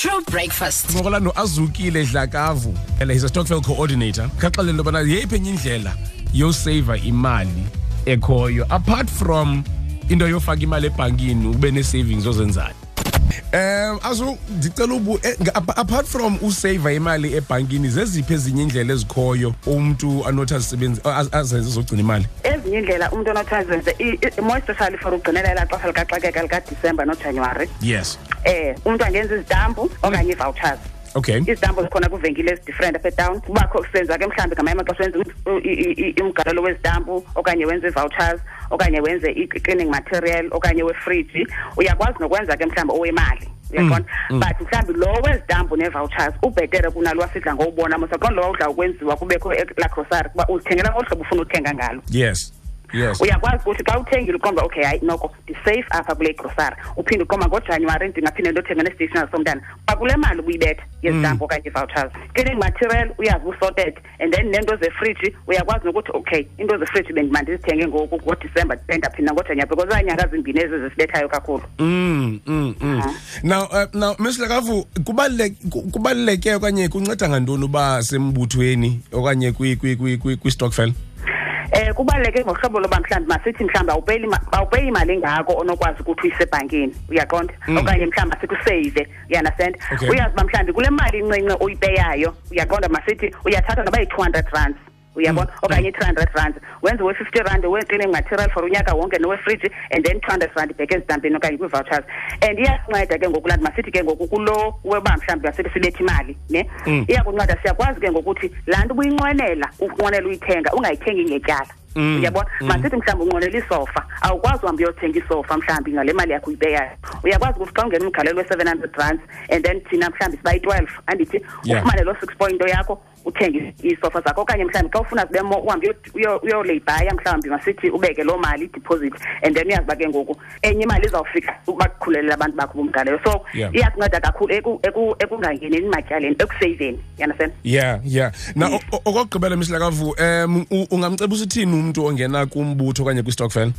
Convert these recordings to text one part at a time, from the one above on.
True breakfast. ngokola no-azukile dlakavu. Ele he's a stockville coordinator. Khaxelele into yobana yeyiphi enye indlela yoseyiva imali ekhoyo apart from into yofaka imali ebhankini ube nee-savings ozenzayo um azu ndicela ubu eh, nga- apa- apart from useyiva imali ebhankini zeziphi ezinye iindlela ezikhoyo umntu anothi azisebenzi az- azenze zogcina imali? Ezinye iindlela umntu onothi azenze i- i- more especially for ugcinela elaa xesha likaxakeka likadisemba nojanuwari yes. Eh umntu angenza izitampu okanye ii-vouchers okay. Izitampu zikhona kwiivenkile ezidifferent apha etown. Kubakho kusenza ke mhlawumbi ngamanye amaxesha wenza um- i- i- i- umgalelo wezitampu okanye wenze ii-vouchers okanye wenze i-cleaning material okanye wefriji uyakwazi nokwenza ke mhlawumbi owemali uyaqonda but mhlawumbi lo wezitampu nee-vouchers ubhetere kunalo wasidla ngowubona. Mosaqonda lo wawudla ukwenziwa kubekho e- laa grocery kuba uzithengela ngolu hlobo ufuna uthenga ngalo. Yes. Yes. Uyakwazi ukuthi xa uthengile uqomba okay hayi noko ndisafe apha kule grocery. Uphinde uqomba ngojanuwari ndingaphinde ndothenga nestationary somntana uba kule mali ubuyibetha yezitampu okanye ii-vouchers cleaning material uyazi usorted and then neento zefriji uyakwazi nokuthi okay into zefriji bendima ndizithenge ngoku ngodisemba ndaphinda ngojanuwari because zanyanga zimbini ezi zisibethayo kakhulu. Mm, mm, mm. Now uh, now Ms Lakavu kubaluleke kubaluleke okanye kunceda ngantoni uba sembuthweni okanye kwi kwi kwi kwi, kwi stokvel eh kubaluleke ngohlobo loba mhlawumbi masithi mhlawumbi awupeyi ima- awupeyi imali engako onokwazi ukuthi uyise ebhankini. Uyaqonda? Okanye mhlawumbi masithi useyive uyanderstand Okay. uyazi uba mhlawumbi kule mali incinci oyipeyayo uyaqonda masithi uyathatha noba yi-two hundred rands. Uyabona? Okanye i-three hundred rands wenze we-fifty rand we-cleaning material for unyaka wonke nowefriji and then two hundred rand ibheke ezitampini okanye kwii-vouchers. And iyasinceda ke ngoku lanti masithi ke ngoku kulo weba mhlawumbi masithi sibetha imali ne? Iyakunceda siyakwazi ke ngokuthi laa nto ubuyinqwenela unqwenela uyithenga ungayithengi ngetyala. Uyabona? Masithi mhlawumbi unqwenela isofa awukwazi uhamba uyothenga isofa mhlawumbi ngale mali yakho uyibeyayo. Uyakwazi ukuthi xa ungena umgalelo we-seven hundred rands and then thina mhlawumbi siba yi-twelve andithi Yeah. ufumane loo six point yakho uthenge iisofa zakho okanye mhlawumbi xa ufuna zibe mo uhambe uyo- uyo- uyoleyibhaya mhlawumbi masithi ubeke loo mali idiposit and then uyazi uba ke ngoku enye imali izawufika bakukhulelele abantu bakho bomgalelo so Yeah. iyasinceda kakhulu eku- eku- ekungangeneni matyaleni ekuseyiveni yanasena yeah yeah. Na o- o- okokugqibela Ms Lakavu um u- ungamcebisa uthini umuntu ongena kumbutho okanye kwi stokvel eh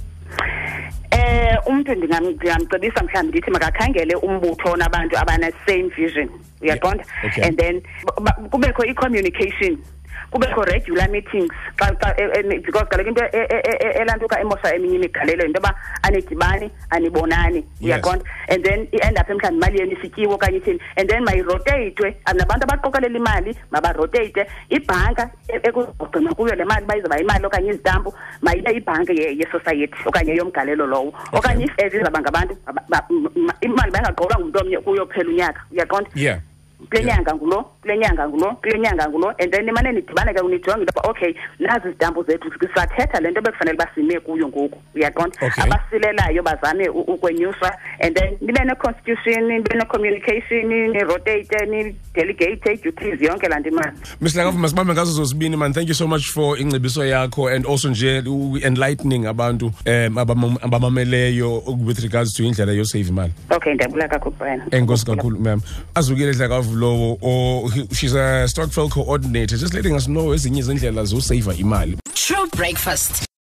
umuntu ndingam- ndingamcebisa mhlawumbi ndithi makakhangele umbutho onabantu abane-same vision. Uyaqonda? Yeah, okay. and then ba- ba- kubekho i-communication. Kubekho regular meetings. Xa xa because kaloku into elantuka emosha eminye imigalelo yinto yoba anidibani anibonani uyaqonda and then i-end up mhlawumbi imali yenu isityiwe okanye ithini. And then mayiroteyitwe nabantu abaqokelela imali mabaroteyite ibhanka e- ekuzogcinwa kuyo le mali bayizoba imali okanye izitampu mayibe ibhanki ye- yesosayethi okanye yomgalelo lowo. Okanye if as izaba ngabantu aba- ba- m- m- imali bayingaqokelwa ngumntu omnye kuyophela unyaka. Uyaqonda? Kule nyanga ngulo kule nyanga ngulo kule nyanga ngulo and then nimane nidibane ke nijonge into yoba okay nazi izitampu zethu sathetha le nto bekufanele basime kuyo ngoku uyaqonda Okay. abasilelayo bazame u- ukwenyuswa and then nibe ne-constitution nibe ne-communication nirotate nidelegate duties yonke laa nto imali. Ms Lakavu masibambe ngazo zozibini man. Thank you so much for ingcebiso yakho and also nje u- enlightening abantu um abamam- abamameleyo with regards to indlela yosave imali. Okay ndiyabula kakhulu brian. Enkosi kakhulu ma'am. Azukile dlakavu lowo or she's a stockville coordinator just letting us know ezinye izindlela zosayiva imali True breakfast.